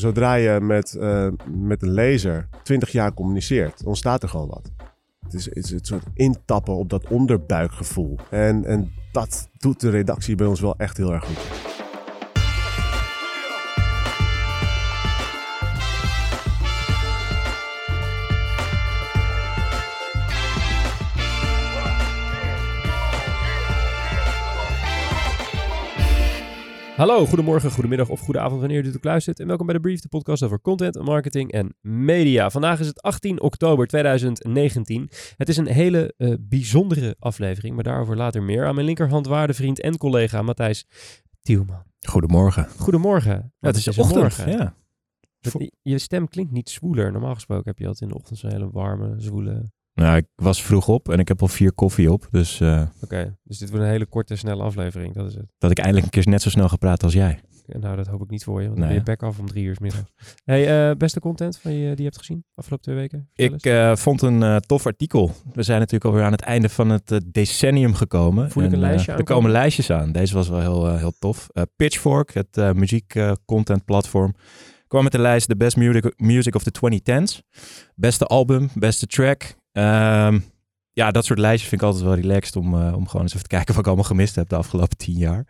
Zodra je met, eh, met een laser 20 jaar communiceert, ontstaat er gewoon wat. Het is, het is het soort intappen op dat onderbuikgevoel. En, en dat doet de redactie bij ons wel echt heel erg goed. Hallo, goedemorgen, goedemiddag of goede avond wanneer u dit ook luistert. En welkom bij de Brief, de podcast over content, marketing en media. Vandaag is het 18 oktober 2019. Het is een hele uh, bijzondere aflevering, maar daarover later meer. Aan mijn linkerhand waardevriend en collega Matthijs Tielman. Goedemorgen. Goedemorgen. Ja, het is ochtend, morgen. ja. Je stem klinkt niet zwoeler. Normaal gesproken heb je altijd in de ochtend zo'n hele warme, zwoele nou, ik was vroeg op en ik heb al vier koffie op. Dus, uh, Oké, dus dit wordt een hele korte, snelle aflevering. Dat is het. Dat ik eindelijk een keer net zo snel gepraat als jij. nou, dat hoop ik niet voor je, want dan ben je back af om drie uur middag. hey, uh, beste content van je, die je hebt gezien afgelopen twee weken? ik uh, vond een tof artikel. We zijn natuurlijk alweer aan het einde van het decennium gekomen. Voel ik een lijstje aan? Er komen lijstjes aan. Deze was wel heel, heel tof. Pitchfork, het muziek content platform kwam met de lijst The Best Music, music of the 2010s. Beste album, beste track, Um, ja, dat soort lijstjes vind ik altijd wel relaxed om, uh, om gewoon eens even te kijken wat ik allemaal gemist heb de afgelopen tien jaar.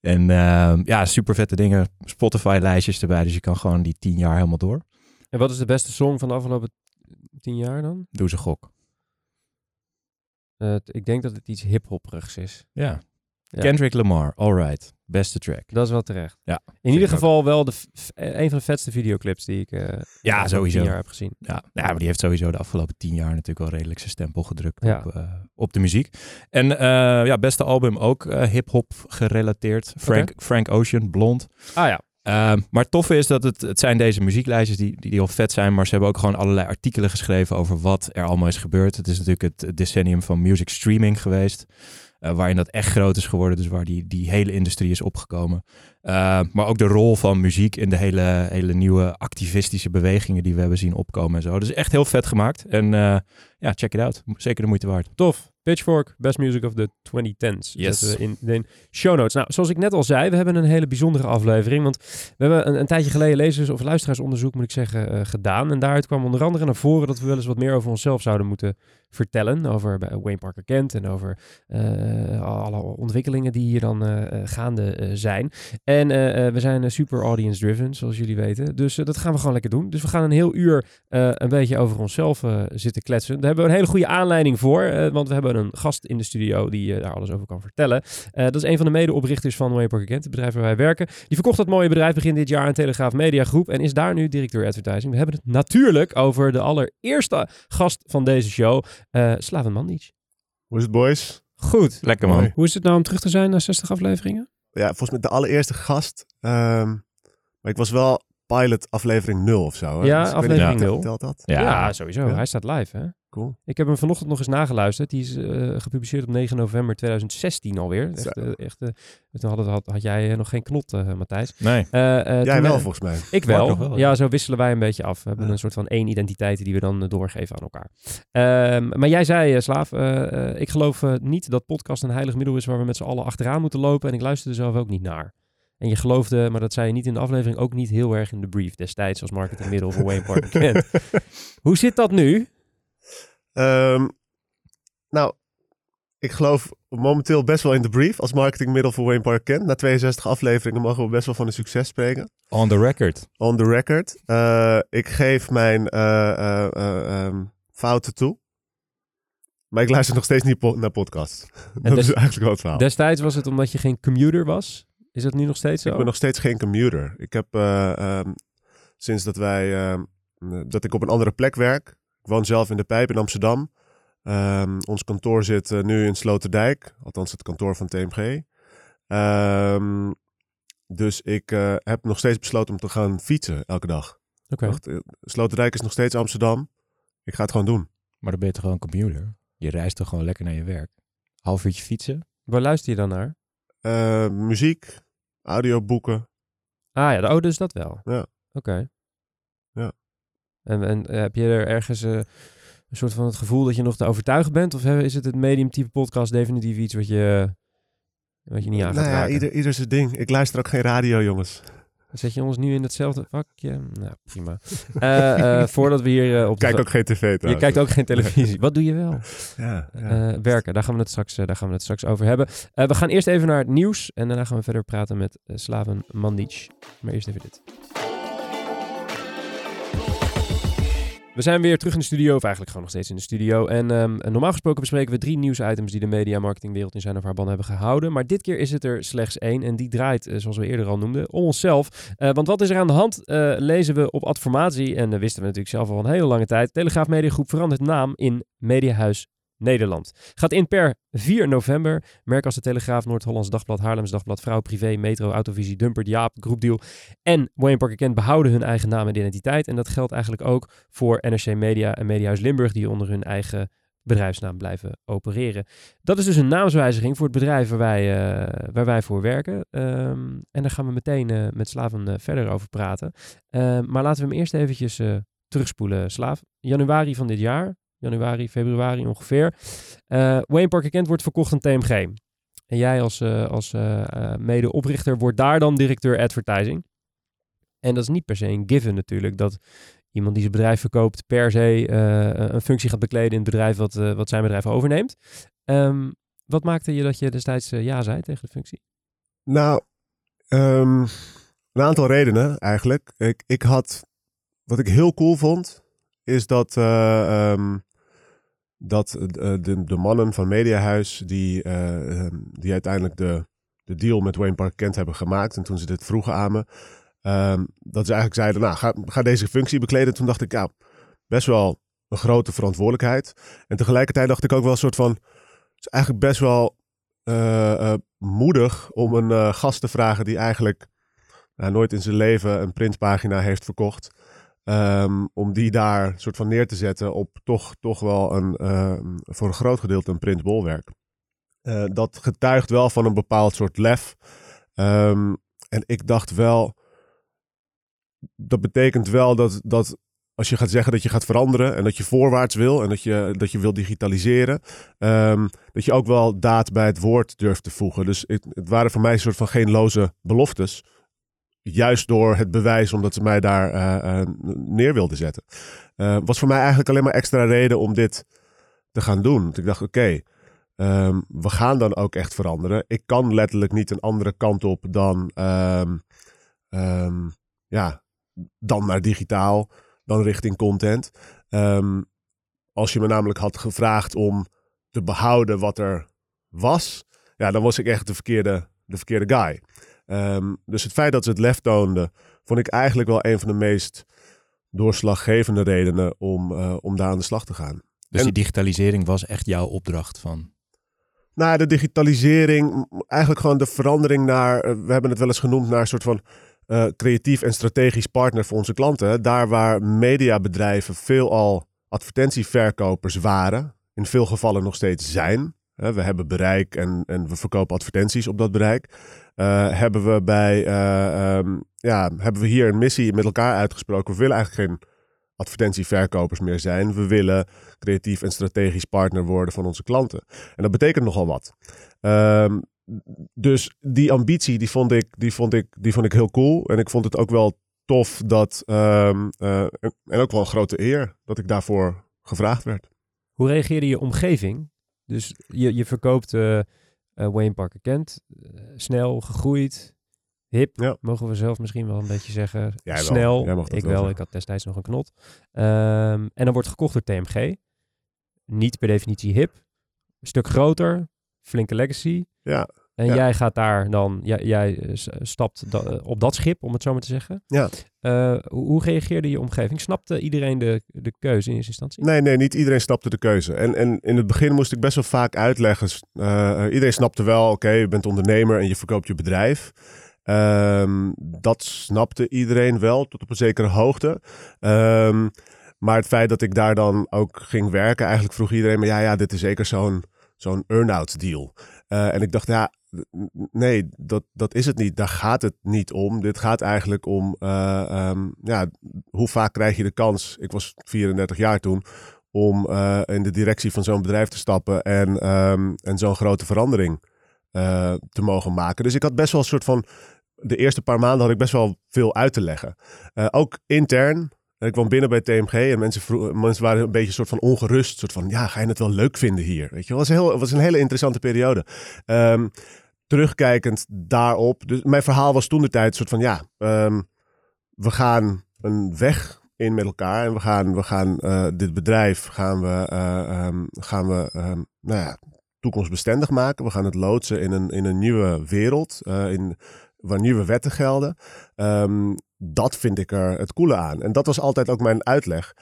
En uh, ja, super vette dingen. Spotify lijstjes erbij, dus je kan gewoon die tien jaar helemaal door. En wat is de beste song van de afgelopen tien jaar dan? Doe ze gok. Uh, ik denk dat het iets hip-hopperigs is. Ja. Kendrick Lamar, Alright. Beste track. Dat is wel terecht. Ja. In ieder geval wel de, een van de vetste videoclips die ik uh, ja, sowieso. jaar heb gezien. Ja. ja, maar die heeft sowieso de afgelopen tien jaar natuurlijk wel redelijk zijn stempel gedrukt ja. op, uh, op de muziek. En uh, ja, beste album ook hip-hop gerelateerd. Frank, okay. Frank Ocean, Blond. Ah ja. Uh, maar het toffe is dat het, het zijn deze muzieklijstjes die, die, die heel vet zijn, maar ze hebben ook gewoon allerlei artikelen geschreven over wat er allemaal is gebeurd. Het is natuurlijk het decennium van music streaming geweest. Uh, waarin dat echt groot is geworden. Dus waar die, die hele industrie is opgekomen. Uh, maar ook de rol van muziek in de hele, hele nieuwe activistische bewegingen die we hebben zien opkomen en zo. Dus echt heel vet gemaakt. En uh, ja, check it out. Zeker de moeite waard. Tof. Pitchfork, Best Music of the 2010s. Yes. in de show notes. Nou, zoals ik net al zei, we hebben een hele bijzondere aflevering. Want we hebben een, een tijdje geleden lezers- of luisteraarsonderzoek, moet ik zeggen, uh, gedaan. En daaruit kwam onder andere naar voren dat we wel eens wat meer over onszelf zouden moeten vertellen. Over Wayne Parker Kent en over uh, alle ontwikkelingen die hier dan uh, gaande zijn. En we zijn super audience-driven, zoals jullie weten. Dus dat gaan we gewoon lekker doen. Dus we gaan een heel uur een beetje over onszelf zitten kletsen. Daar hebben we een hele goede aanleiding voor, want we hebben een gast in de studio die daar alles over kan vertellen. Dat is een van de medeoprichters van Wayne Parker Kent, het bedrijf waar wij werken. Die verkocht dat mooie bedrijf begin dit jaar aan Telegraaf Media Groep en is daar nu directeur advertising. We hebben het natuurlijk over de allereerste gast van deze show, uh, Slaven Mandic. Hoe is het, boys? Goed. Lekker, man. Hoe is het nou om terug te zijn na 60 afleveringen? Ja, volgens mij de allereerste gast. Um, maar ik was wel pilot aflevering 0 of zo. Hè? Ja, dus aflevering 0. Telt dat? Ja, ja sowieso. Ja. Hij staat live, hè? Cool. Ik heb hem vanochtend nog eens nageluisterd. Die is uh, gepubliceerd op 9 november 2016 alweer. Echt, uh, echt, uh, toen had, had, had jij nog geen knot, Matthijs. Nee. jij wel, volgens mij. Ik wel. wel ja, zo wisselen wij een beetje af. We hebben een soort van één identiteit die we dan doorgeven aan elkaar. Um, maar jij zei, Slaaf, ik geloof niet dat podcast een heilig middel is waar we met z'n allen achteraan moeten lopen. En ik luisterde zelf ook niet naar. En je geloofde, maar dat zei je niet in de aflevering, ook niet heel erg in de brief destijds als marketingmiddel voor Wayne Parker Kent. Hoe zit dat nu? Um, nou, ik geloof momenteel best wel in de brief als marketingmiddel voor Wayne Parker Kent. Na 62 afleveringen mogen we best wel van een succes spreken. On the record. On the record. Uh, ik geef mijn uh, uh, um, fouten toe. Maar ik luister nog steeds niet po naar podcasts. dat is eigenlijk wel het verhaal. Destijds was het omdat je geen commuter was? Is dat nu nog steeds zo? Ik ben nog steeds geen commuter. Ik heb um, sinds dat wij dat ik op een andere plek werk. Ik woon zelf in de Pijp in Amsterdam. Um, ons kantoor zit uh, nu in Sloterdijk, althans het kantoor van TMG. Um, dus ik uh, heb nog steeds besloten om te gaan fietsen elke dag. Oké. Okay. Sloterdijk is nog steeds Amsterdam. Ik ga het gewoon doen. Maar dan ben je toch gewoon commuter? Je reist toch gewoon lekker naar je werk? Half uurtje fietsen? Waar luister je dan naar? Uh, muziek, audioboeken. Ah ja, oh, dus dat wel. Ja. Oké. Okay. Ja. En, en heb je er ergens uh, een soort van het gevoel dat je nog te overtuigen bent? Of is het het medium type podcast definitief iets wat je, wat je niet aan gaat nou ja, raken? Ieder, ieder zijn ding. Ik luister ook geen radio, jongens. Zet je ons nu in hetzelfde vakje? Nou, prima. Eh, eh, voordat we hier eh, op. Kijk ook geen tv Je trouwens. kijkt ook geen televisie. Wat doe je wel? Ja, ja. Werken, daar gaan, we het straks, daar gaan we het straks over hebben. We gaan eerst even naar het nieuws en daarna gaan we verder praten met Slaven Mandic. Maar eerst even dit. We zijn weer terug in de studio, of eigenlijk gewoon nog steeds in de studio. En ehm, normaal gesproken bespreken we drie nieuwsitems die de media marketingwereld in zijn of haar ban hebben gehouden. Maar dit keer is het er slechts één en die draait, eh, zoals we eerder al noemden, om onszelf. Eh, want wat is er aan de hand? Eh, lezen we op Adformatie, en dat wisten we natuurlijk zelf al een hele lange tijd. Telegraaf Mediagroep verandert naam in Mediahuis Nederland. Gaat in per 4 november. Merk als de Telegraaf, Noord-Hollands Dagblad, Haarlems Dagblad, Vrouw Privé, Metro, Autovisie, Dumpert, Jaap, Groepdeal en Wayne Parker behouden hun eigen naam en identiteit. En dat geldt eigenlijk ook voor NRC Media en Mediahuis Limburg, die onder hun eigen bedrijfsnaam blijven opereren. Dat is dus een naamswijziging voor het bedrijf waar wij, eh, waar wij voor werken. Ehm, en daar gaan we meteen eh, met Slaven eh, verder over praten. Ehm, maar laten we hem eerst eventjes terugspoelen, Slaaf. Januari van dit jaar, januari, februari ongeveer. Eh, Wayne Parker Kent wordt verkocht aan TMG. En jij als, eh, als eh, medeoprichter wordt daar dan directeur advertising. En dat is niet per se een given natuurlijk, dat iemand die zijn bedrijf verkoopt per se een functie gaat bekleden in het bedrijf wat, wat zijn bedrijf overneemt. Ehm, wat maakte je dat je destijds ja zei tegen de functie? Nou, ehm, een aantal redenen eigenlijk. Ik, ik had, wat ik heel cool vond, is dat, eh, ehm, dat eh, de, de mannen van Mediahuis, die, eh, ehm, die uiteindelijk de, de deal met Wayne Park Kent hebben gemaakt, en toen ze dit vroegen aan me, ehm, dat ze eigenlijk zeiden, nou, ga, ga deze functie bekleden. Toen dacht ik, ja, best wel een grote verantwoordelijkheid. En tegelijkertijd dacht ik ook wel een soort van, het is eigenlijk best wel eh, eh, moedig om een eh, gast te vragen die eigenlijk nou, nooit in zijn leven een printpagina heeft verkocht. Ehm, om die daar soort van neer te zetten op toch, toch wel een, ehm, voor een groot gedeelte een printbolwerk. Eh, dat getuigt wel van een bepaald soort lef. Ehm, en ik dacht wel, dat betekent wel dat, dat als je gaat zeggen dat je gaat veranderen en dat je voorwaarts wil en dat je, dat je wil digitaliseren, dat je ook wel daad bij het woord durft te voegen. Dus het, het waren voor mij een soort van geen loze beloftes. Juist door het bewijs omdat ze mij daar eh, eh, neer wilden zetten. Eh, was voor mij eigenlijk alleen maar extra reden om dit te gaan doen. Want ik dacht, oké, ehm, we gaan dan ook echt veranderen. Ik kan letterlijk niet een andere kant op dan, ehm, ehm, ja, dan naar digitaal, dan richting content. Als je me namelijk had gevraagd om te behouden wat er was, ja, dan was ik echt de verkeerde, de verkeerde guy. Ehm, dus het feit dat ze het lef toonden, vond ik eigenlijk wel een van de meest doorslaggevende redenen om, eh, om daar aan de slag te gaan. Dus En- die digitalisering was echt jouw opdracht van... Nou, de digitalisering, eigenlijk gewoon de verandering naar, eh, we hebben het wel eens genoemd, naar een soort van eh, creatief en strategisch partner voor onze klanten. Daar waar mediabedrijven veelal advertentieverkopers waren, in veel gevallen nog steeds zijn. We hebben bereik en, en we verkopen advertenties op dat bereik. Eh, hebben we bij, eh, ehm, ja, hebben we hier een missie met elkaar uitgesproken. We willen eigenlijk geen advertentieverkopers meer zijn. We willen creatief en strategisch partner worden van onze klanten. En dat betekent nogal wat. Ehm, dus die ambitie, die vond, ik, die, vond ik, die vond ik heel cool. En ik vond het ook wel tof dat, ehm, eh, en en ook wel een grote eer, dat ik daarvoor gevraagd werd. Hoe reageerde je omgeving? Dus je, je verkoopt eh, Wayne Parker Kent, eh, snel gegroeid, hip, Ja. mogen we zelf misschien wel een beetje zeggen. Jij. Snel, Jij ik wel ik had destijds nog een knot. Ehm, en dan wordt gekocht door TMG. Niet per definitie hip, een stuk groter, flinke legacy. Ja, En Ja. jij gaat daar dan, jij, jij eh, stapt da- op dat schip, om het zo maar te zeggen. Ja. Eh, hoe, reageerde je omgeving? Snapte iedereen de, de keuze in eerste instantie? nee, nee, niet iedereen snapte de keuze. En, en in het begin moest ik best wel vaak uitleggen. eh, iedereen snapte wel, oké, je bent ondernemer en je verkoopt je bedrijf. Ehm, dat snapte iedereen wel, tot op een zekere hoogte. Ehm, maar het feit dat ik daar dan ook ging werken, eigenlijk vroeg iedereen me, ja, ja, dit is zeker zo'n zo'n earn-out deal. En ik dacht, ja, nee, dat, dat is het niet. Daar gaat het niet om. Dit gaat eigenlijk om, eh, ehm, ja, hoe vaak krijg je de kans, ik was 34 jaar toen, om eh, in de directie van zo'n bedrijf te stappen en, ehm, en zo'n grote verandering eh, te mogen maken. Dus ik had best wel een soort van de eerste paar maanden had ik best wel veel uit te leggen. Ook intern. Ik kwam binnen bij TMG en mensen, mensen waren een beetje een soort van ongerust. soort van, ja, ga je het wel leuk vinden hier? Weet je, het was, heel, was een hele interessante periode. Um, terugkijkend daarop. Dus mijn verhaal was toen de tijd soort van, ja, um, we gaan een weg in met elkaar. En we gaan, we gaan uh, dit bedrijf gaan we, uh, um, gaan we um, nou ja, toekomstbestendig maken. We gaan het loodsen in een, in een nieuwe wereld. Uh, in, waar nieuwe wetten gelden. Dat vind ik er het coole aan. En dat was altijd ook mijn uitleg.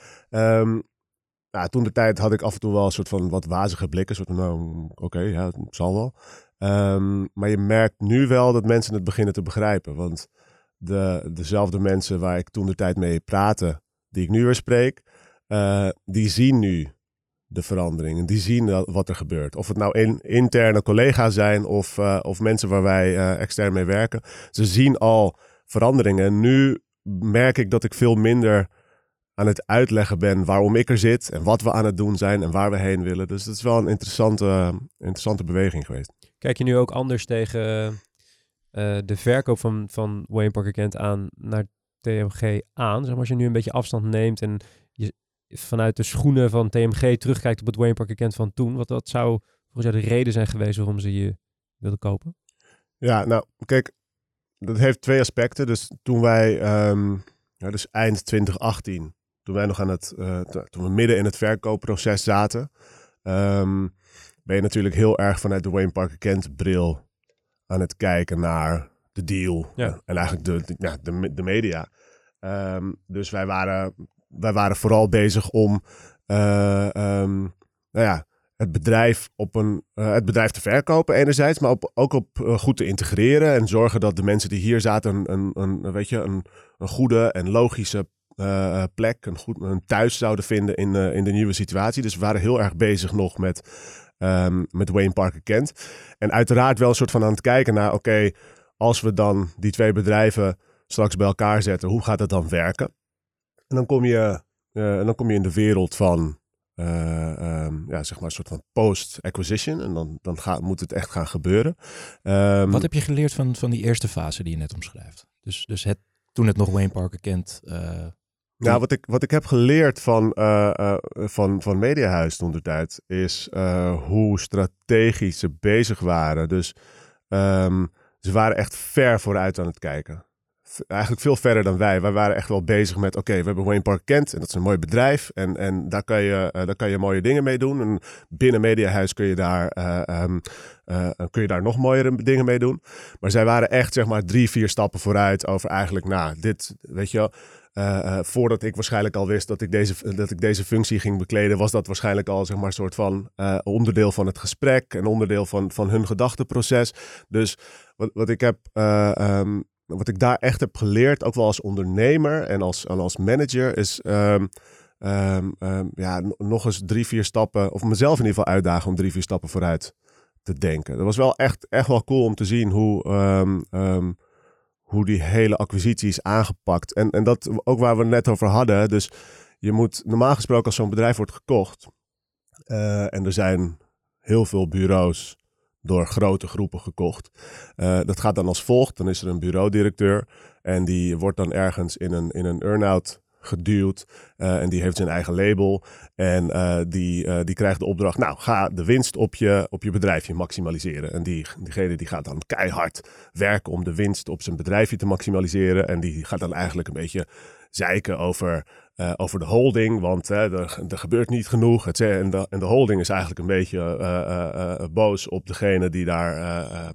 Nou, toen de tijd had ik af en toe wel een soort van wat wazige blikken. Soort van, nou, oké, ja, het zal wel. Um, maar je merkt nu wel dat mensen het beginnen te begrijpen. Want de, dezelfde mensen waar ik toen de tijd mee praatte, die ik nu weer spreek, uh, die zien nu de veranderingen. Die zien wat er gebeurt. Of het nou in, interne collega's zijn of, uh, of mensen waar wij uh, extern mee werken. Ze zien al veranderingen. En nu merk ik dat ik veel minder aan het uitleggen ben waarom ik er zit en wat we aan het doen zijn en waar we heen willen. Dus dat is wel een interessante, interessante beweging geweest. Kijk je nu ook anders tegen uh, de verkoop van, van Wayne Parker Kent aan naar TMG aan? Zeg maar, als je nu een beetje afstand neemt en je vanuit de schoenen van TMG terugkijkt op het Wayne Parker Kent van toen, wat dat zou volgens jou de reden zijn geweest waarom ze je wilden kopen? Ja, nou, kijk, dat heeft twee aspecten. Dus toen wij, um, ja, dus eind 2018, toen wij nog aan het, uh, toen we midden in het verkoopproces zaten, um, ben je natuurlijk heel erg vanuit de Wayne Parker Kent bril aan het kijken naar de deal ja. en eigenlijk de, de, ja, de, de media. Um, dus wij waren, wij waren vooral bezig om, uh, um, nou ja, het bedrijf, op een, uh, het bedrijf te verkopen enerzijds, maar op, ook op uh, goed te integreren en zorgen dat de mensen die hier zaten een, een, een weet je, een, een goede en logische uh, plek, een, goed, een thuis zouden vinden in, in de nieuwe situatie. Dus we waren heel erg bezig nog met, um, met Wayne Parker Kent. En uiteraard wel een soort van aan het kijken naar, oké, als we dan die twee bedrijven straks bij elkaar zetten, hoe gaat dat dan werken? En dan kom je, dan kom je in de wereld van um, ja, zeg maar een soort van post-acquisition. En dan, dan gaat, moet het echt gaan gebeuren. Um, Wat heb je geleerd van, van die eerste fase die je net omschrijft? Dus, dus het, toen het nog Wayne Parker kent. Nou, wat ik, wat ik heb geleerd van, uh, uh, van, van Mediahuis toen de tijd, is hoe strategisch ze bezig waren. Dus um, ze waren echt ver vooruit aan het kijken eigenlijk veel verder dan wij. Wij waren echt wel bezig met, oké, okay, we hebben Wayne Park Kent en dat is een mooi bedrijf. En, en daar, kan je, daar kan je mooie dingen mee doen. En binnen Mediahuis kun je daar, um, uh, kun je daar nog mooiere dingen mee doen. Maar zij waren echt, zeg maar, drie, vier stappen vooruit over eigenlijk, nou, dit, weet je wel. Uh, voordat ik waarschijnlijk al wist dat ik, deze, dat ik deze functie ging bekleden, was dat waarschijnlijk al zeg maar, een soort van uh, onderdeel van het gesprek en onderdeel van, van hun gedachteproces. Dus wat, wat ik heb um, wat ik daar echt heb geleerd, ook wel als ondernemer en als, als manager, is um, um, ja, nog eens drie, vier stappen, of mezelf in ieder geval uitdagen om drie, vier stappen vooruit te denken. Dat was wel echt, echt wel cool om te zien hoe, hoe die hele acquisitie is aangepakt. En, en dat ook waar we het net over hadden. Dus je moet normaal gesproken als zo'n bedrijf wordt gekocht. Uh, en er zijn heel veel bureaus door grote groepen gekocht. Uh, dat gaat dan als volgt. Dan is er een bureaudirecteur en die wordt dan ergens in een, in een earn-out geduwd. Uh, en die heeft zijn eigen label. En uh, die, uh, die krijgt de opdracht, nou, ga de winst op je, op je bedrijfje maximaliseren. En die, diegene die gaat dan keihard werken om de winst op zijn bedrijfje te maximaliseren. En die gaat dan eigenlijk een beetje zeiken over, over de holding, want er, er, gebeurt niet genoeg. Het, en, de, en de holding is eigenlijk een beetje boos op degene die daar,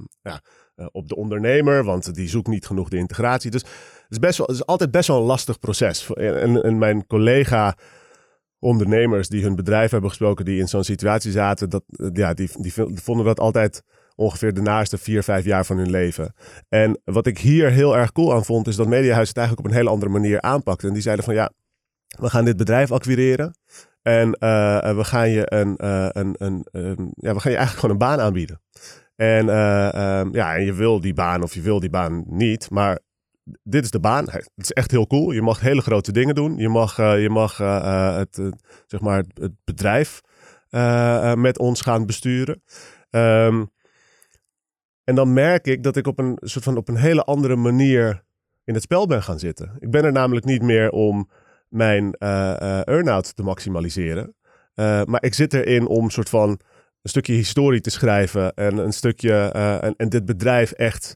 op de ondernemer, want die zoekt niet genoeg de integratie. Dus is, best wel, het is altijd best wel een lastig proces. En, en mijn collega ondernemers die hun bedrijf hebben gesproken, die in zo'n situatie zaten, dat, ja, die, die vonden dat altijd ongeveer de naaste vier, vijf jaar van hun leven. En wat ik hier heel erg cool aan vond, is dat Mediahuis het eigenlijk op een hele andere manier aanpakte. En die zeiden van ja, we gaan dit bedrijf acquireren. En uh, we gaan je een, uh, een, een, ja, we gaan je eigenlijk gewoon een baan aanbieden. En uh, um, ja, en je wil die baan of je wil die baan niet, maar dit is de baan. Het is echt heel cool. Je mag hele grote dingen doen. Je mag, je mag het, zeg maar het bedrijf met ons gaan besturen. Um, En dan merk ik dat ik op een soort van op een hele andere manier in het spel ben gaan zitten. Ik ben er namelijk niet meer om mijn earn-out te maximaliseren. Maar ik zit erin om soort van een stukje historie te schrijven en een stukje en, dit bedrijf echt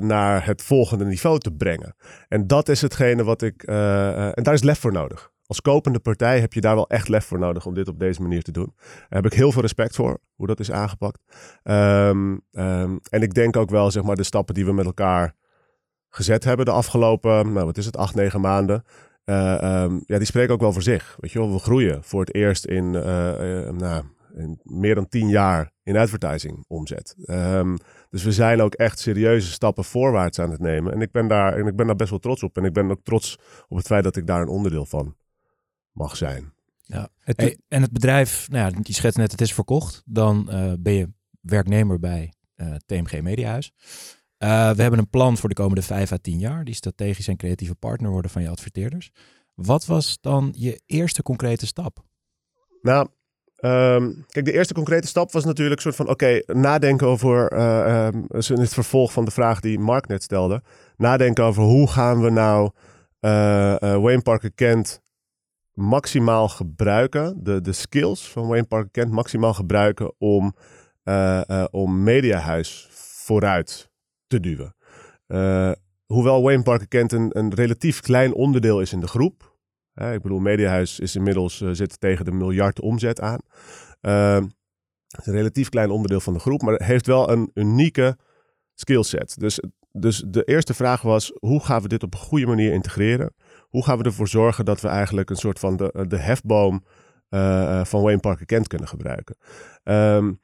naar het volgende niveau te brengen. En dat is hetgene wat ik. en daar is lef voor nodig. Als kopende partij heb je daar wel echt lef voor nodig om dit op deze manier te doen. Daar heb ik heel veel respect voor, hoe dat is aangepakt. Um, um, en ik denk ook wel, zeg maar, de stappen die we met elkaar gezet hebben de afgelopen, nou wat is het, acht, negen maanden. Um, ja, die spreken ook wel voor zich. Weet je wel, we groeien voor het eerst in, nou, in meer dan tien jaar in advertising omzet. Um, dus we zijn ook echt serieuze stappen voorwaarts aan het nemen. En ik ben daar, en ik ben daar best wel trots op. En ik ben ook trots op het feit dat ik daar een onderdeel van mag zijn. Ja. Het, hey, en het bedrijf, nou ja, je schetst net, het is verkocht. Dan ben je werknemer bij TMG Mediahuis. Uh, we hebben een plan voor de komende vijf à tien jaar. Die strategisch en creatieve partner worden van je adverteerders. Wat was dan je eerste concrete stap? Nou, um, kijk, de eerste concrete stap was natuurlijk soort van: oké, nadenken over. Uh, um, het vervolg van de vraag die Mark net stelde. Nadenken over hoe gaan we nou uh, Wayne Parker Kent maximaal gebruiken. De, de skills van Wayne Parker Kent maximaal gebruiken om, om Mediahuis vooruit te duwen. Hoewel Wayne Parker Kent een, een, relatief klein onderdeel is in de groep. Ik bedoel, Mediahuis is inmiddels uh, zit tegen de miljard omzet aan. het is een relatief klein onderdeel van de groep, maar heeft wel een unieke skillset. Dus, dus de eerste vraag was: hoe gaan we dit op een goede manier integreren? Hoe gaan we ervoor zorgen dat we eigenlijk een soort van de, de hefboom van Wayne Parker Kent kunnen gebruiken? Um,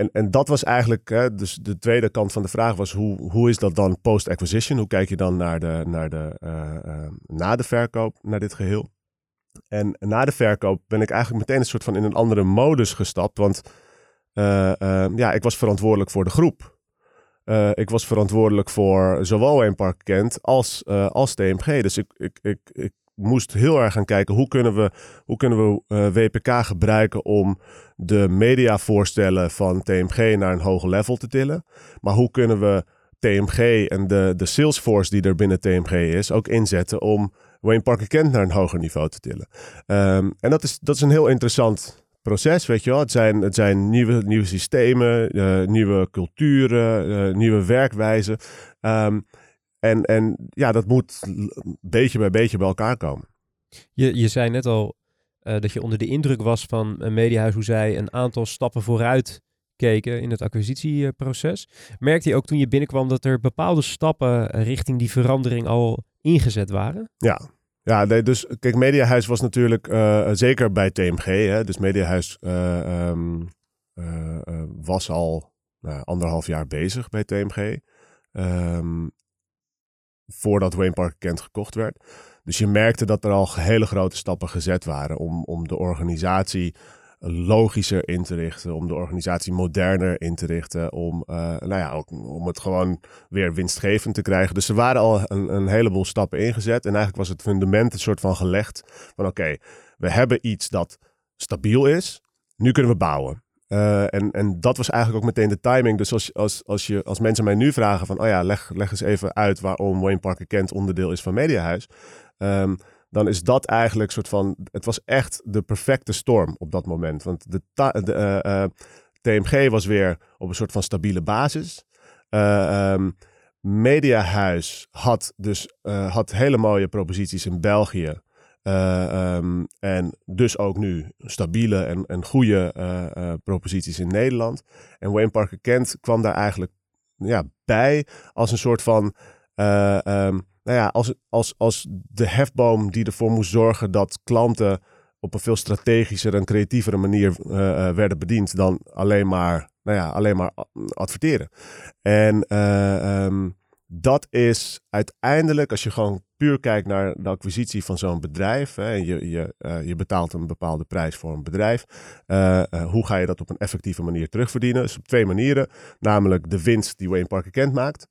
en, en dat was eigenlijk, hè, dus de tweede kant van de vraag was, hoe, hoe is dat dan post-acquisition? Hoe kijk je dan naar de, naar de, uh, uh, na de verkoop, naar dit geheel? En na de verkoop ben ik eigenlijk meteen een soort van in een andere modus gestapt. Want uh, ja, ik was verantwoordelijk voor de groep. ik was verantwoordelijk voor zowel een park Kent als, als TMG. Dus ik, ik, ik moest heel erg gaan kijken hoe kunnen we, hoe kunnen we uh, WPK gebruiken om de mediavoorstellen van TMG naar een hoger level te tillen. Maar hoe kunnen we TMG en de, de Salesforce die er binnen TMG is ook inzetten om Wayne Parker Kent naar een hoger niveau te tillen. Um, en dat is, dat is een heel interessant proces, weet je wel. Het zijn, het zijn nieuwe, nieuwe systemen, uh, nieuwe culturen, uh, nieuwe werkwijzen. Um, en, en ja, dat moet beetje bij beetje bij elkaar komen. Je, je zei net al uh, dat je onder de indruk was van een mediahuis hoe zij een aantal stappen vooruit keken in het acquisitieproces. Merkte je ook toen je binnenkwam dat er bepaalde stappen richting die verandering al ingezet waren? Ja, ja, nee, dus kijk, Mediahuis was natuurlijk uh, zeker bij TMG. Hè, dus Mediahuis uh, um, uh, was al anderhalf jaar bezig bij TMG. Um, voordat Wayne Parker Kent gekocht werd. Dus je merkte dat er al hele grote stappen gezet waren om, om de organisatie logischer in te richten, om de organisatie moderner in te richten, om, uh, nou ja, ook, om het gewoon weer winstgevend te krijgen. Dus er waren al een, een heleboel stappen ingezet en eigenlijk was het fundament een soort van gelegd van oké, we hebben iets dat stabiel is, nu kunnen we bouwen. Uh, en, en dat was eigenlijk ook meteen de timing. Dus als, als, als, je, als mensen mij nu vragen van... oh ja, leg, leg eens even uit waarom Wayne Parker Kent onderdeel is van Mediahuis... Um, dan is dat eigenlijk soort van... Het was echt de perfecte storm op dat moment. Want de, de uh, uh, TMG was weer op een soort van stabiele basis. Um, Mediahuis had dus had hele mooie proposities in België... Uh, um, en dus ook nu stabiele en, en goede uh, uh, proposities in Nederland. En Wayne Parker Kent kwam daar eigenlijk ja, bij als een soort van. Um, nou ja, als, als, als de hefboom die ervoor moest zorgen dat klanten op een veel strategischer en creatievere manier werden bediend dan alleen maar, nou ja, alleen maar adverteren. En um, dat is uiteindelijk, als je gewoon puur kijkt naar de acquisitie van zo'n bedrijf, hè, je, je, uh, je betaalt een bepaalde prijs voor een bedrijf, uh, uh, hoe ga je dat op een effectieve manier terugverdienen? Dus op twee manieren, namelijk de winst die Wayne Parker Kent maakt.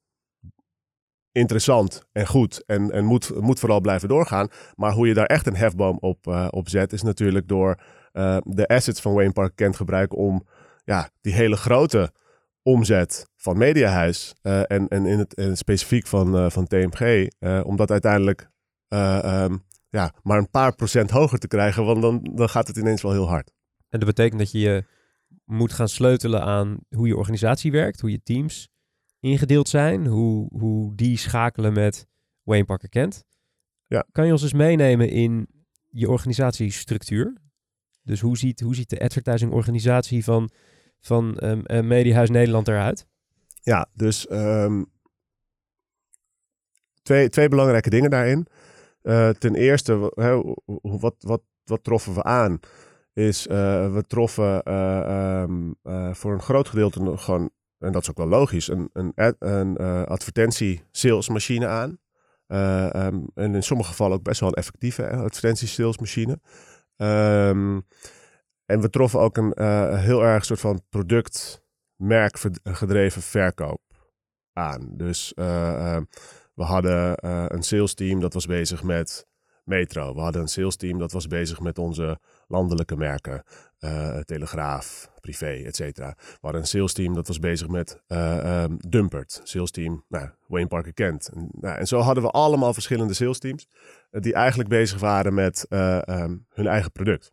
Interessant en goed en, en moet, moet vooral blijven doorgaan. Maar hoe je daar echt een hefboom op, op zet, is natuurlijk door de assets van Wayne Parker Kent gebruiken om ja, die hele grote omzet van Mediahuis eh, en, en in het, in het specifiek van, eh, van TMG, eh, om dat uiteindelijk eh, ehm, ja, maar een paar procent hoger te krijgen, want dan, dan gaat het ineens wel heel hard. En dat betekent dat je je moet gaan sleutelen aan hoe je organisatie werkt, hoe je teams ingedeeld zijn, hoe, hoe die schakelen met Wayne Parker Kent. Ja. Kan je ons eens meenemen in je organisatiestructuur? Dus hoe ziet, hoe ziet de advertising organisatie van, van Mediahuis Nederland eruit? Ja, dus ehm, twee, twee belangrijke dingen daarin. Eh, ten eerste, wat, wat, wat troffen we aan? Is eh, we troffen eh, ehm, eh, voor een groot gedeelte gewoon, en dat is ook wel logisch, een, een, ad- advertentie-salesmachine aan. En in sommige gevallen ook best wel een effectieve advertentie-salesmachine. Ehm, en we troffen ook een eh, heel erg soort van productmerkgedreven verkoop aan. Dus eh, eh, we hadden een sales team dat was bezig met Metro. We hadden een sales team dat was bezig met onze landelijke merken. eh, Telegraaf, Privé, et cetera. We hadden een sales team dat was bezig met ehm, Dumpert. Sales team, nou, Wayne Parker Kent. En, nou, zo hadden we allemaal verschillende sales teams. die eigenlijk bezig waren met eh, ehm, hun eigen product.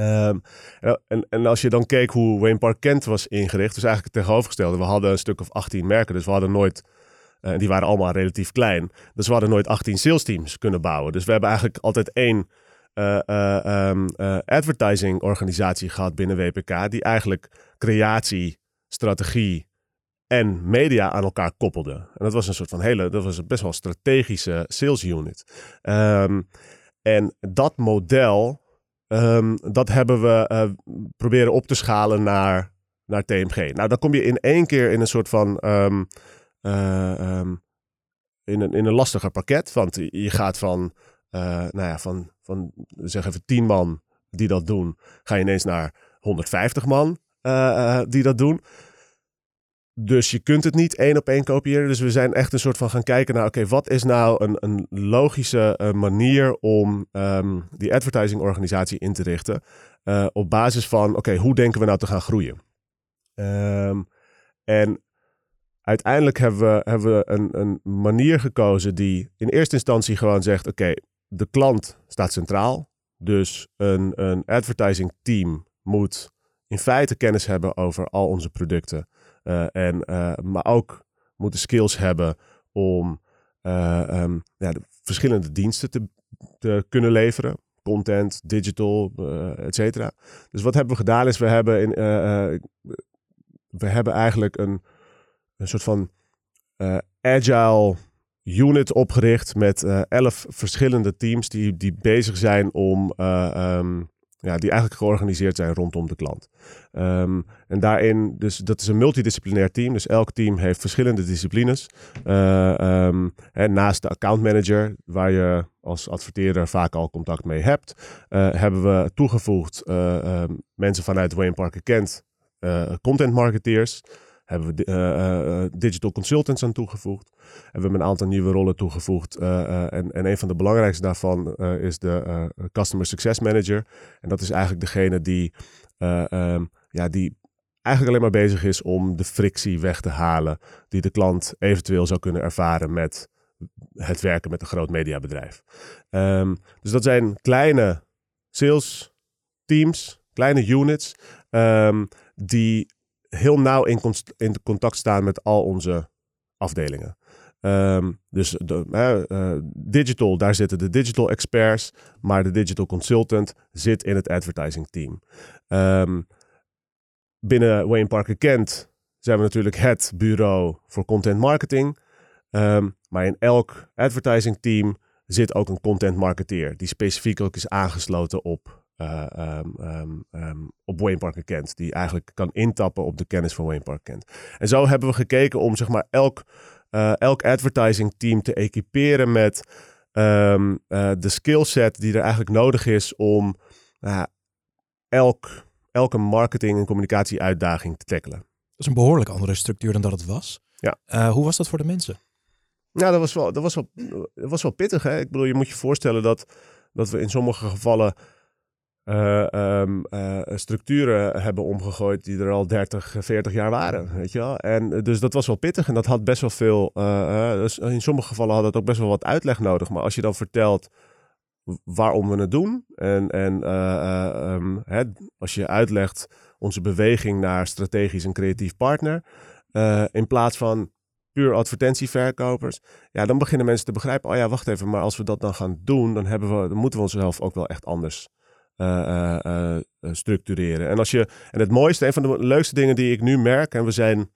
Ehm, en, en, en als je dan keek hoe Wayne Park Kent was ingericht, dus eigenlijk het tegenovergestelde. We hadden een stuk of 18 merken, dus we hadden nooit, eh, die waren allemaal relatief klein. Dus we hadden nooit 18 sales teams kunnen bouwen. Dus we hebben eigenlijk altijd één eh, eh, ehm, eh, advertising organisatie gehad binnen WPK, die eigenlijk creatie, strategie en media aan elkaar koppelde. En dat was een soort van hele, dat was een best wel strategische sales unit. Ehm, en dat model, Ehm, dat hebben we eh, proberen op te schalen naar, naar TMG. Nou, dan kom je in één keer in een soort van. ehm, eh, ehm, in, een, in een lastiger pakket. Want je gaat van. eh, nou ja, van, van zeg even 10 man die dat doen. Ga je ineens naar 150 man die dat doen. Dus je kunt het niet één op één kopiëren. Dus we zijn echt een soort van gaan kijken naar, oké, wat is nou een, een logische eh, manier om ehm, die advertising organisatie in te richten. eh, op basis van, oké, hoe denken we nou te gaan groeien? Ehm, en uiteindelijk hebben we, hebben we een, een manier gekozen die in eerste instantie gewoon zegt, oké, de klant staat centraal. Dus een, een advertising team moet in feite kennis hebben over al onze producten. Eh, en, eh, maar ook moeten skills hebben om eh, ehm, ja, de verschillende diensten te, te kunnen leveren. Content, digital, et cetera. Dus wat hebben we gedaan is, we hebben, in, we hebben eigenlijk een, een soort van agile unit opgericht met elf verschillende teams die, die bezig zijn om, eh, ehm, ja, die eigenlijk georganiseerd zijn rondom de klant. Ehm, en daarin, dus dat is een multidisciplinair team. Dus elk team heeft verschillende disciplines. Eh, ehm, en naast de account manager, waar je als adverteerder vaak al contact mee hebt, eh, hebben we toegevoegd eh, ehm, mensen vanuit Wayne Parker Kent, content marketeers. Hebben we di- eh, eh, digital consultants aan toegevoegd. Hebben we een aantal nieuwe rollen toegevoegd. eh, eh, en, en een van de belangrijkste daarvan eh, is de eh, Customer Success Manager. En dat is eigenlijk degene die, eh, ehm, ja, die eigenlijk alleen maar bezig is om de frictie weg te halen. Die de klant eventueel zou kunnen ervaren met het werken met een groot mediabedrijf. Ehm, dus dat zijn kleine sales teams, kleine units, ehm, die heel nauw in, contact staan met al onze afdelingen. Ehm, dus de, eh, digital, daar zitten de digital experts, maar de digital consultant zit in het advertising team. Ehm, binnen Wayne Parker Kent zijn we natuurlijk het bureau voor content marketing. Ehm, maar in elk advertising team zit ook een content marketeer, die specifiek ook is aangesloten op, eh, ehm, ehm, ehm, op Wayne Parker Kent. Die eigenlijk kan intappen op de kennis van Wayne Parker Kent. En zo hebben we gekeken om zeg maar elk, eh, elk advertising team te equiperen met ehm, eh, de skillset die er eigenlijk nodig is om nou elk, elke marketing- en communicatie-uitdaging te tackelen. Dat is een behoorlijk andere structuur dan dat het was. Ja. Hoe was dat voor de mensen? Ja, dat was wel, dat was wel, dat was wel pittig. Hè? Ik bedoel, je moet je voorstellen dat, dat we in sommige gevallen eh, ehm, eh, structuren hebben omgegooid die er al 30, 40 jaar waren. Weet je wel? En eh, dus dat was wel pittig en dat had best wel veel. dus in sommige gevallen had het ook best wel wat uitleg nodig. Maar als je dan vertelt waarom we het doen en, en eh, eh, ehm, hè, als je uitlegt onze beweging naar strategisch en creatief partner, in plaats van puur advertentieverkopers, ja, dan beginnen mensen te begrijpen, oh ja, wacht even, maar als we dat dan gaan doen, dan, hebben we, dan moeten we onszelf ook wel echt anders eh, eh, eh, structureren. En, als je, en het mooiste, een van de leukste dingen die ik nu merk, en we zijn,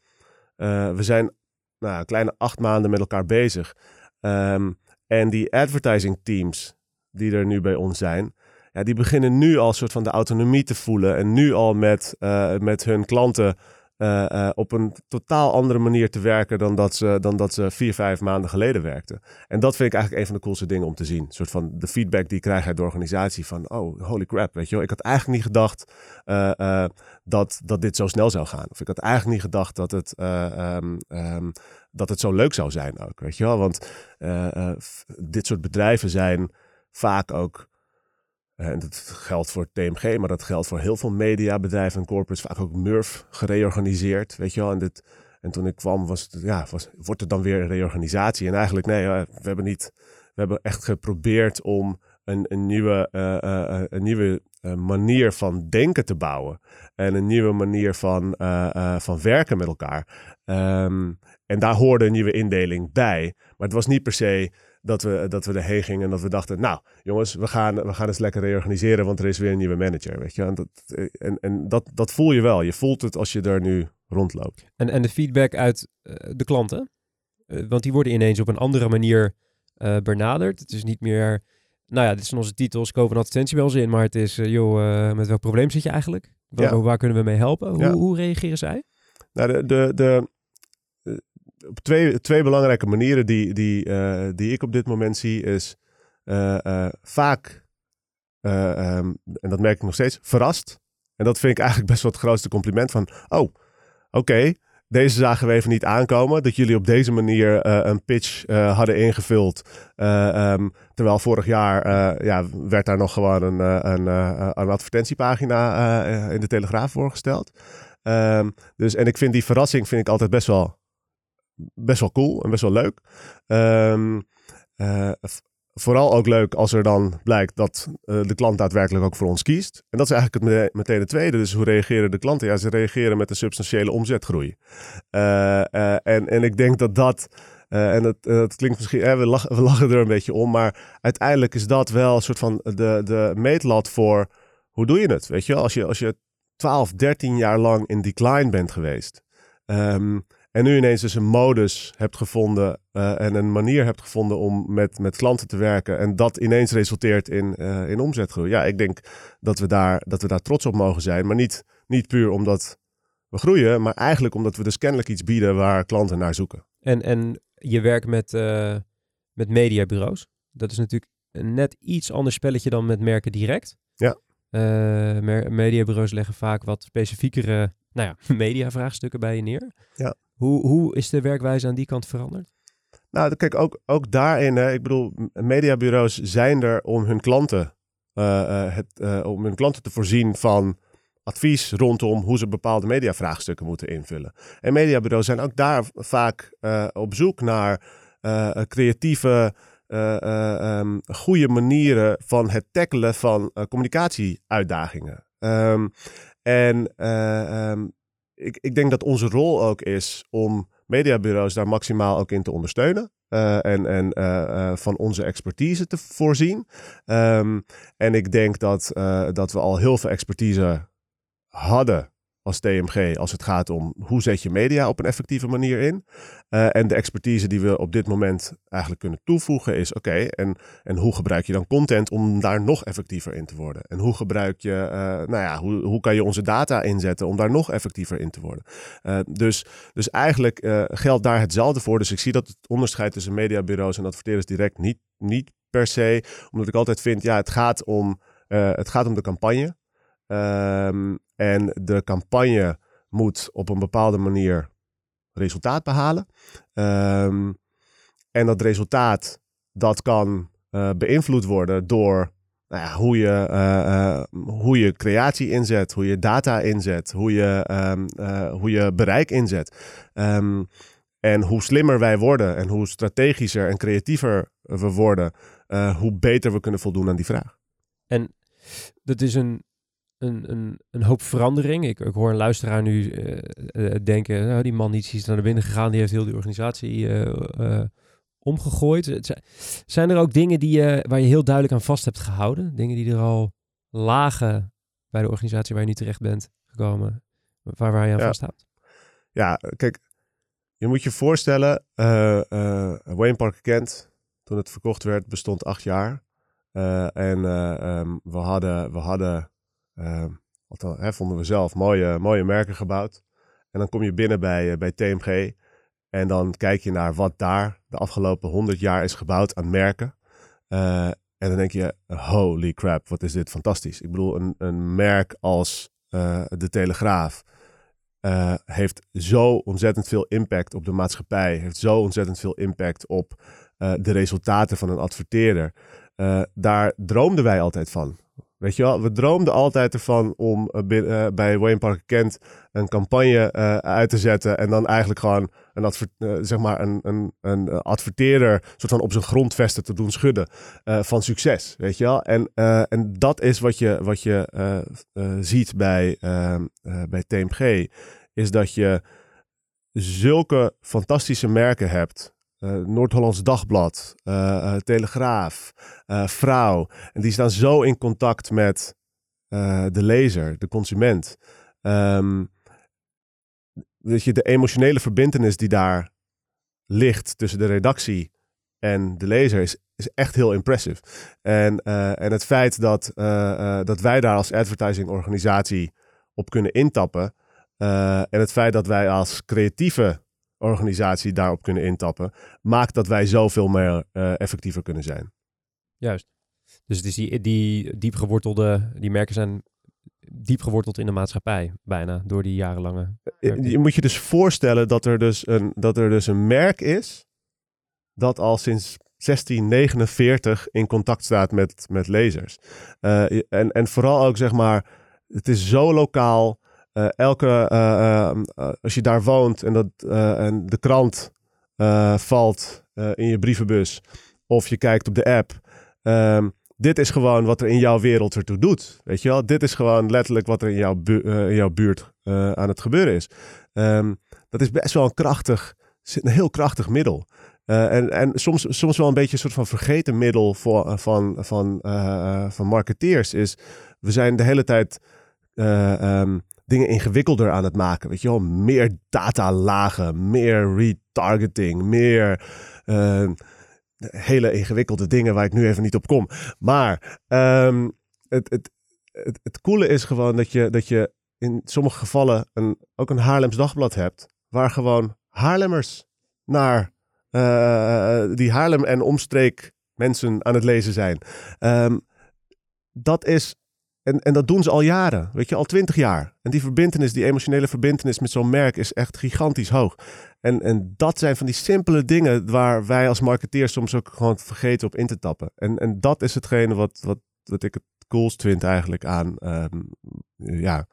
we zijn nou, een kleine acht maanden met elkaar bezig. Ehm, en die advertising teams die er nu bij ons zijn, ja, die beginnen nu al soort van de autonomie te voelen. En nu al met, met hun klanten eh, eh, op een totaal andere manier te werken dan dat, ze, dan dat ze vier, vijf maanden geleden werkten. En dat vind ik eigenlijk een van de coolste dingen om te zien. Een soort van de feedback die ik krijg uit de organisatie van, oh, holy crap, weet je wel. Ik had eigenlijk niet gedacht eh, dat, dat dit zo snel zou gaan. Of ik had eigenlijk niet gedacht dat het, eh, ehm, ehm, dat het zo leuk zou zijn ook, weet je wel. Want dit soort bedrijven zijn vaak ook En dat geldt voor TMG, maar dat geldt voor heel veel mediabedrijven en corporates. Vaak ook Murf gereorganiseerd, weet je wel. En, dit, en toen ik kwam, was het, ja, was, wordt het dan weer een reorganisatie. En eigenlijk, nee, eh, we hebben niet... We hebben echt geprobeerd om een, een nieuwe, eh, eh, eh, een nieuwe eh, manier van denken te bouwen. En een nieuwe manier van, eh, eh, van werken met elkaar. Ehm, en daar hoorde een nieuwe indeling bij. Maar het was niet per se dat we, dat we erheen gingen en dat we dachten... nou, jongens, we gaan, we gaan eens lekker reorganiseren... want er is weer een nieuwe manager, weet je. En, dat, en, en dat, dat voel je wel. Je voelt het als je er nu rondloopt. En, en de feedback uit eh, de klanten? Eh, want die worden ineens op een andere manier eh, benaderd. Het is niet meer, nou ja, dit zijn onze titels, koop een advertentie bij ons in. Maar het is, eh, joh, eh, met welk probleem zit je eigenlijk? Waar, Ja. waar kunnen we mee helpen? Hoe, Ja. hoe reageren zij? Nou, de, de, de, eh, op twee, twee belangrijke manieren die, die, eh, die ik op dit moment zie is eh, eh, vaak, eh, ehm, en dat merk ik nog steeds, verrast. En dat vind ik eigenlijk best wel het grootste compliment van, oh, oké, deze zagen we even niet aankomen. Dat jullie op deze manier een pitch hadden ingevuld. Eh, ehm, terwijl vorig jaar ja, werd daar nog gewoon een, een, een advertentiepagina in de Telegraaf voorgesteld. Ehm, dus, en ik vind die verrassing vind ik altijd best wel, best wel cool en best wel leuk. Ehm, eh, vooral ook leuk als er dan blijkt dat eh, de klant daadwerkelijk ook voor ons kiest. En dat is eigenlijk het mete- meteen het tweede. Dus hoe reageren de klanten? Ja, ze reageren met een substantiële omzetgroei. Eh, en, en ik denk dat dat... en dat, dat klinkt misschien, eh, we, lachen, we lachen er een beetje om, maar uiteindelijk is dat wel een soort van de, de meetlat voor hoe doe je het? Weet je als je, als je 12, 13 jaar lang in decline bent geweest. ehm, en nu ineens dus een modus hebt gevonden eh, en een manier hebt gevonden om met, met klanten te werken. En dat ineens resulteert in, eh, in omzetgroei. Ja, ik denk dat we, daar, dat we daar trots op mogen zijn. Maar niet, niet puur omdat we groeien, maar eigenlijk omdat we dus kennelijk iets bieden waar klanten naar zoeken. En, en je werkt met, eh, met mediabureaus. Dat is natuurlijk een net iets ander spelletje dan met merken direct. Ja. Mediabureaus leggen vaak wat specifiekere nou ja, mediavraagstukken bij je neer. Ja. Hoe, hoe is de werkwijze aan die kant veranderd? Nou, kijk, ook, ook daarin, hè, ik bedoel, mediabureaus zijn er om hun klanten, eh, eh, het, eh, om hun klanten te voorzien van advies rondom hoe ze bepaalde mediavraagstukken moeten invullen. En mediabureaus zijn ook daar vaak op zoek naar creatieve, ehm, goede manieren van het tackelen van communicatieuitdagingen. Ehm, en eh, ehm, ik, ik denk dat onze rol ook is om mediabureaus daar maximaal ook in te ondersteunen. eh, en en eh, eh, van onze expertise te voorzien. Ehm, en ik denk dat, dat we al heel veel expertise hadden als TMG als het gaat om hoe zet je media op een effectieve manier in. Eh, en de expertise die we op dit moment eigenlijk kunnen toevoegen is oké, en, en hoe gebruik je dan content om daar nog effectiever in te worden? En hoe gebruik je, eh, nou ja, hoe, hoe kan je onze data inzetten om daar nog effectiever in te worden? Eh, dus, dus eigenlijk geldt daar hetzelfde voor. Dus ik zie dat het onderscheid tussen mediabureaus en adverteerders direct niet, niet per se, omdat ik altijd vind, ja, het gaat om, het gaat om de campagne. Ehm, en de campagne moet op een bepaalde manier resultaat behalen. Ehm, en dat resultaat, dat kan eh, beïnvloed worden door nou ja, hoe, je, eh, eh, hoe je creatie inzet, hoe je data inzet, hoe je, ehm, eh, hoe je bereik inzet. Ehm, en hoe slimmer wij worden en hoe strategischer en creatiever we worden, hoe beter we kunnen voldoen aan die vraag. dat is een, een, een, een hoop verandering. Ik, ik hoor een luisteraar nu eh, eh, denken, nou, die man die is naar binnen gegaan, die heeft heel die organisatie eh, omgegooid. Zijn- er ook dingen die, je waar je heel duidelijk aan vast hebt gehouden? Dingen die er al lagen bij de organisatie waar je nu terecht bent gekomen, waar, waar je aan Ja. vasthoudt? Ja, kijk, je moet je voorstellen, eh Wayne Park Kent, toen het verkocht werd, bestond acht jaar. En eh, ehm, we hadden, we hadden ehm, althans, hè, vonden we zelf, mooie, mooie merken gebouwd. En dan kom je binnen bij, eh, bij TMG en dan kijk je naar wat daar de afgelopen honderd jaar is gebouwd aan merken. Eh, en dan denk je, holy crap, wat is dit fantastisch. Ik bedoel, een, een merk als eh, De Telegraaf, heeft zo ontzettend veel impact op de maatschappij. Heeft zo ontzettend veel impact op de resultaten van een adverteerder. Daar droomden wij altijd van. Weet je we droomden altijd ervan om eh, eh, bij Wayne Parker Kent een campagne eh, uit te zetten. En dan eigenlijk gewoon een, eh, zeg maar een, een, een adverteerder soort van op zijn grondvesten te doen schudden van succes. Weet je wel? En, en dat is wat je, wat je ziet bij, eh, eh, bij TMG is dat je zulke fantastische merken hebt. Eh, Noord-Hollands Dagblad, eh, eh, Telegraaf, Vrouw. En die staan zo in contact met de lezer, de consument. Ehm dat je de emotionele verbindenis die daar ligt tussen de redactie en de lezer is, echt heel impressive. En, en het feit dat, dat wij daar als advertising organisatie op kunnen intappen. en het feit dat wij als creatieve organisatie daarop kunnen intappen, maakt dat wij zoveel meer eh, effectiever kunnen zijn. Juist. Dus het is die, die diep gewortelde, die merken zijn diep geworteld in de maatschappij, bijna, door die jarenlange... Je, je moet je dus voorstellen dat er dus, een, dat er dus een merk is dat al sinds 1649 in contact staat met, met lezers. Eh, en, en vooral ook zeg maar, het is zo lokaal. Eh, elke, eh, eh, als je daar woont en, dat, en de krant valt in je brievenbus of je kijkt op de app. ehm, dit is gewoon wat er in jouw wereld ertoe doet. Weet je wel? Dit is gewoon letterlijk wat er in jouw, bu- in jouw buurt aan het gebeuren is. Ehm, dat is best wel een krachtig, een heel krachtig middel. En en soms, soms wel een beetje een soort van vergeten middel voor, van, van, van marketeers is... We zijn de hele tijd eh, ehm, dingen ingewikkelder aan het maken. Weet je wel, meer datalagen, meer retargeting, meer eh, hele ingewikkelde dingen waar ik nu even niet op kom. Maar ehm, het, het, het, het coole is gewoon dat je, dat je in sommige gevallen een, ook een Haarlems dagblad hebt, waar gewoon Haarlemmers naar eh, die Haarlem en omstreek mensen aan het lezen zijn. Ehm, dat is en, en dat doen ze al jaren, weet je, al twintig jaar. En die verbindenis, die emotionele verbindenis met zo'n merk is echt gigantisch hoog. En, en dat zijn van die simpele dingen waar wij als marketeers soms ook gewoon vergeten op in te tappen. En, en dat is hetgene wat, wat, wat ik het coolst vind eigenlijk aan ehm, ja,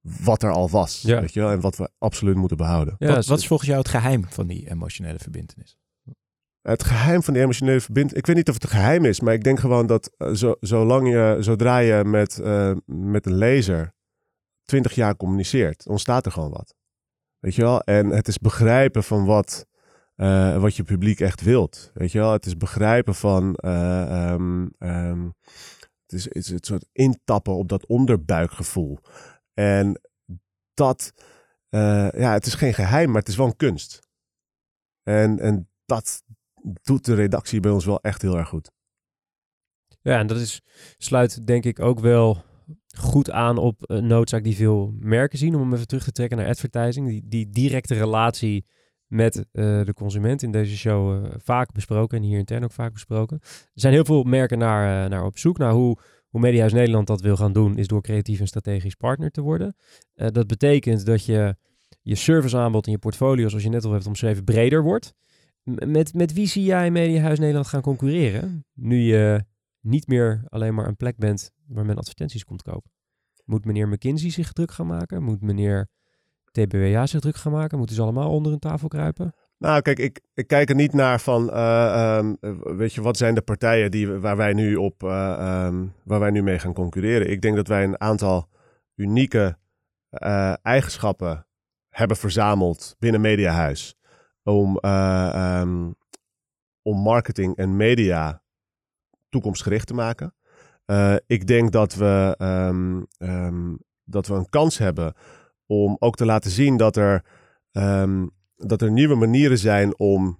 wat er al was. Ja. Weet je wel? En wat we absoluut moeten behouden. Ja, wat, wat is volgens jou het geheim van die emotionele verbindenis? Het geheim van die emotionele verbinding. Ik weet niet of het een geheim is, maar ik denk gewoon dat eh, zo, zolang je, zodra je met, eh, met een lezer twintig jaar communiceert, ontstaat er gewoon wat. Weet je wel? En het is begrijpen van wat, eh, wat je publiek echt wilt. Weet je wel? Het is begrijpen van. eh, ehm, ehm, het, is, het is het soort intappen op dat onderbuikgevoel. En dat. ja, het is geen geheim, maar het is wel een kunst. En, en dat doet de redactie bij ons wel echt heel erg goed. Ja, en dat is, sluit denk ik ook wel goed aan op een noodzaak die veel merken zien. Om hem even terug te trekken naar advertising. Die, die directe relatie met eh, de consument in deze show eh, vaak besproken. En hier intern ook vaak besproken. Er zijn heel veel merken naar, eh, naar op zoek. naar hoe, hoe Mediahuis Nederland dat wil gaan doen. Is door creatief en strategisch partner te worden. Dat betekent dat je je serviceaanbod en je portfolio, zoals je net al hebt omschreven, breder wordt. Met, met wie zie jij Mediahuis Nederland gaan concurreren? Nu je niet meer alleen maar een plek bent waar men advertenties komt kopen. Moet meneer McKinsey zich druk gaan maken? Moet meneer TBWA zich druk gaan maken? Moeten ze allemaal onder een tafel kruipen? Nou, kijk, ik, ik kijk er niet naar van, uh, um, weet je, wat zijn de partijen die, waar, wij nu op, uh, um, waar wij nu mee gaan concurreren? Ik denk dat wij een aantal unieke uh, eigenschappen hebben verzameld binnen Mediahuis om, um, om marketing en media toekomstgericht te maken. ik denk dat we, dat we een kans hebben om ook te laten zien dat er dat er nieuwe manieren zijn om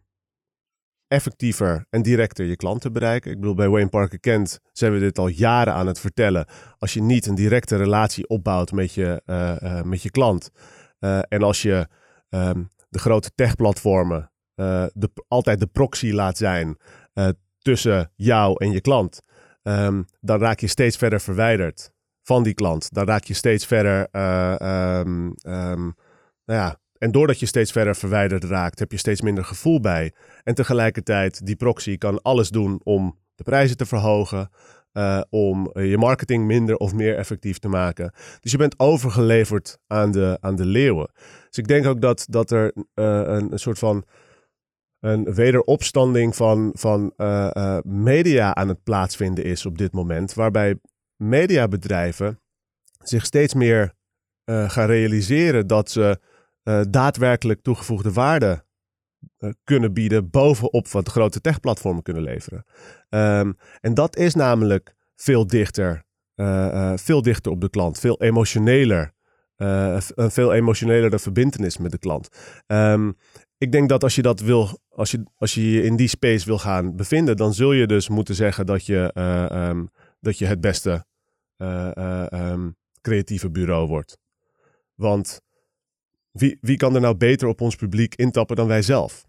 effectiever en directer je klant te bereiken. Ik bedoel, bij Wayne Parker Kent zijn we dit al jaren aan het vertellen. Als je niet een directe relatie opbouwt met je, uh, met je klant. En als je de grote techplatformen de, altijd de proxy laat zijn tussen jou en je klant. Um, dan raak je steeds verder verwijderd van die klant. Dan raak je steeds verder um, nou ja, en doordat je steeds verder verwijderd raakt, heb je steeds minder gevoel bij. En tegelijkertijd, die proxy kan alles doen om de prijzen te verhogen, uh, om je marketing minder of meer effectief te maken. Dus je bent overgeleverd aan de, aan de leeuwen. Dus ik denk ook dat, dat er uh, een, een, soort van een wederopstanding van, van media aan het plaatsvinden is op dit moment, waarbij mediabedrijven zich steeds meer gaan realiseren dat ze daadwerkelijk toegevoegde waarde kunnen bieden bovenop wat grote techplatformen kunnen leveren. Um, en dat is namelijk veel dichter, uh, veel dichter op de klant, veel emotioneler. een veel emotionelere verbindenis met de klant. Um, ik denk dat als je dat wil, als je, als je in die space wil gaan bevinden, dan zul je dus moeten zeggen dat je, um, dat je het beste creatieve bureau wordt. Want wie, wie kan er nou beter op ons publiek intappen dan wij zelf?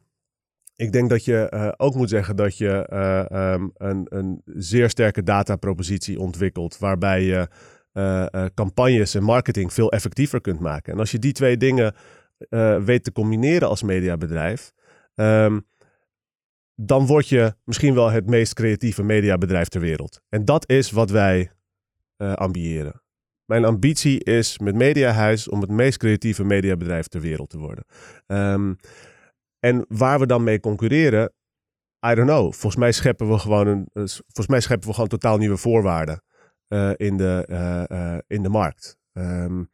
Ik denk dat je uh, ook moet zeggen dat je uh, um, een, een zeer sterke datapropositie ontwikkelt, waarbij je uh, campagnes en marketing veel effectiever kunt maken. En als je die twee dingen weet te combineren als mediabedrijf, um, dan word je misschien wel het meest creatieve mediabedrijf ter wereld. En dat is wat wij ambiëren. Mijn ambitie is met Mediahuis om het meest creatieve mediabedrijf ter wereld te worden. Um, en waar we dan mee concurreren, I don't know. Volgens mij scheppen we gewoon, een, eh, volgens mij scheppen we gewoon totaal nieuwe voorwaarden uh, in, de, uh, in de markt. Um,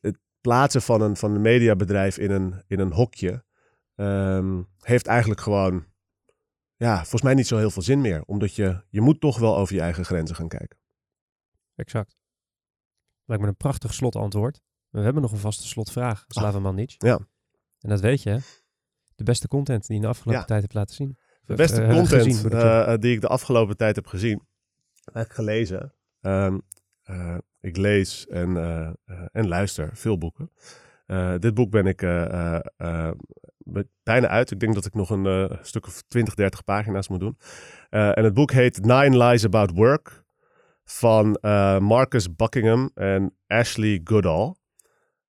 het plaatsen van een, van een mediabedrijf in een, in een hokje um, heeft eigenlijk gewoon, ja, volgens mij niet zo heel veel zin meer. Omdat je, je moet toch wel over je eigen grenzen gaan kijken. Exact. Lijkt me een prachtig slotantwoord. We hebben nog een vaste slotvraag, Slaven Mandic. Ja. En dat weet je, hè? De beste content die je in de afgelopen ja. tijd hebt laten zien. De beste uh, content gezien, uh, die ik de afgelopen tijd heb gezien. Heb gelezen. Um, uh, ik lees en, en luister veel boeken. dit boek ben ik bijna uit. Ik denk dat ik nog een stuk of 20, 30 pagina's moet doen. en het boek heet Nine Lies About Work van uh, Marcus Buckingham en Ashley Goodall.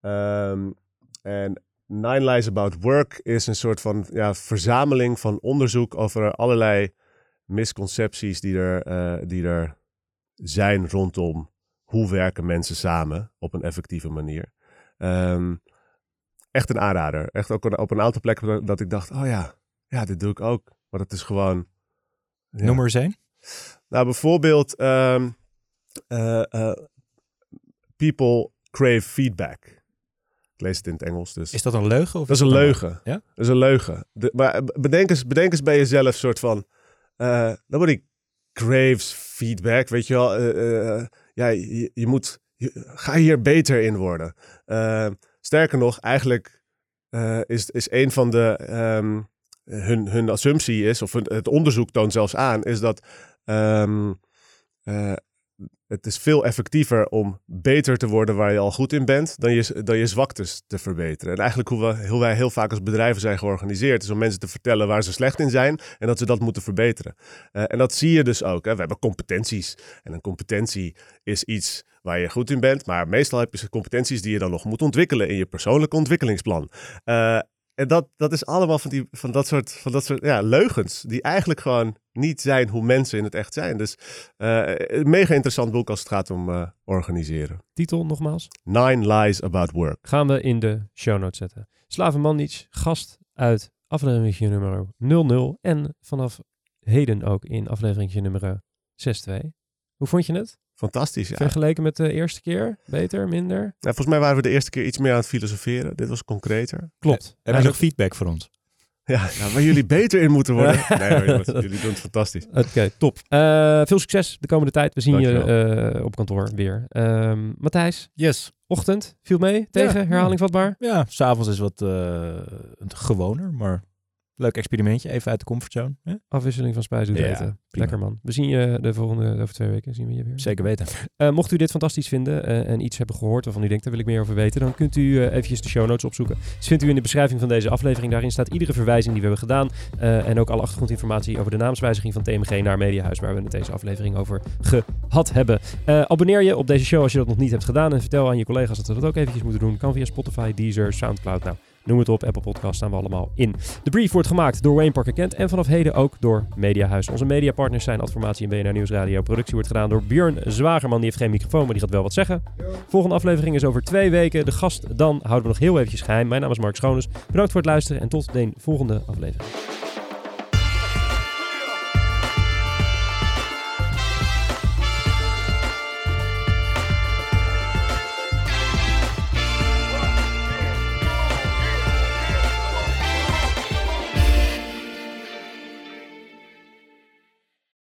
Um, en Nine Lies About Work is een soort van ja, verzameling van onderzoek over allerlei misconcepties die er, uh, die er zijn rondom hoe werken mensen samen op een effectieve manier. Um, echt een aanrader. Echt ook op een aantal plekken dat ik dacht, oh ja, ja, dit doe ik ook. Maar het is gewoon... Ja. Noem eens een. Nou, bijvoorbeeld... Um, uh, uh, people crave feedback. Ik lees het in het Engels. Dus. Is dat een leugen? Of dat is een leugen. Ja? Dat is een leugen. De, maar bedenk eens, bedenk eens bij jezelf soort van... Uh, nobody craves feedback, weet je wel. ja, je, je moet... Je, ga hier beter in worden. sterker nog, eigenlijk is, is een van de... Um, hun, hun assumptie is, of hun, het onderzoek toont zelfs aan, is dat... Um, het is veel effectiever om beter te worden waar je al goed in bent, dan je, je zwaktes te verbeteren. En eigenlijk hoe, wij heel vaak als bedrijven zijn georganiseerd, is om mensen te vertellen waar ze slecht in zijn en dat ze dat moeten verbeteren. Uh, en dat zie je dus ook. Hè. We hebben competenties. En een competentie is iets waar je goed in bent, maar meestal heb je competenties die je dan nog moet ontwikkelen in je persoonlijke ontwikkelingsplan. Uh, En dat, dat is allemaal van, die, van dat soort, van dat soort ja, leugens. Die eigenlijk gewoon niet zijn hoe mensen in het echt zijn. Dus uh, een mega interessant boek als het gaat om uh, organiseren. Titel nogmaals? Nine Lies About Work. Gaan we in de show notes zetten. Slaven Mandic, gast uit aflevering nummer 00. En vanaf heden ook in aflevering nummer 6.2. Hoe vond je het? Fantastisch, ja. Vergeleken met de eerste keer? Beter, minder? Ja, volgens mij waren we de eerste keer iets meer aan het filosoferen. Dit was concreter. Klopt. Heb je nog feedback voor ons? Ja, ja, waar jullie beter in moeten worden. nee, jullie doen het fantastisch. Oké, top. Uh, veel succes de komende tijd. We zien je uh, op kantoor weer. Um, Matthijs? Yes. Ochtend, viel mee? Tegen? Ja, herhaling vatbaar? Ja, s'avonds is wat uh, gewoner, maar Leuk experimentje, even uit de comfortzone. Hè? Afwisseling van spijs ja, eten. Lekker man. We zien je de volgende, over twee weken zien we je weer. Zeker weten. Uh, mocht u dit fantastisch vinden uh, en iets hebben gehoord waarvan u denkt, daar wil ik meer over weten, dan kunt u uh, eventjes de show notes opzoeken. Dus vindt u in de beschrijving van deze aflevering. Daarin staat iedere verwijzing die we hebben gedaan en ook alle achtergrondinformatie over de naamswijziging van TMG naar Mediahuis, waar we het deze aflevering over gehad hebben. abonneer je op deze show als je dat nog niet hebt gedaan en vertel aan je collega's dat ze dat ook eventjes moeten doen. Kan via Spotify, Deezer, Soundcloud. Nou, Noem het op, Apple Podcast staan we allemaal in. De brief wordt gemaakt door Wayne Parker Kent en vanaf heden ook door Mediahuis. Onze mediapartners zijn Adformatie en BNR Nieuwsradio. Productie wordt gedaan door Björn Zwagerman. Die heeft geen microfoon, maar die gaat wel wat zeggen. Volgende aflevering is over twee weken. De gast dan houden we nog heel eventjes geheim. Mijn naam is Mark Schoones. Bedankt voor het luisteren en tot de volgende aflevering.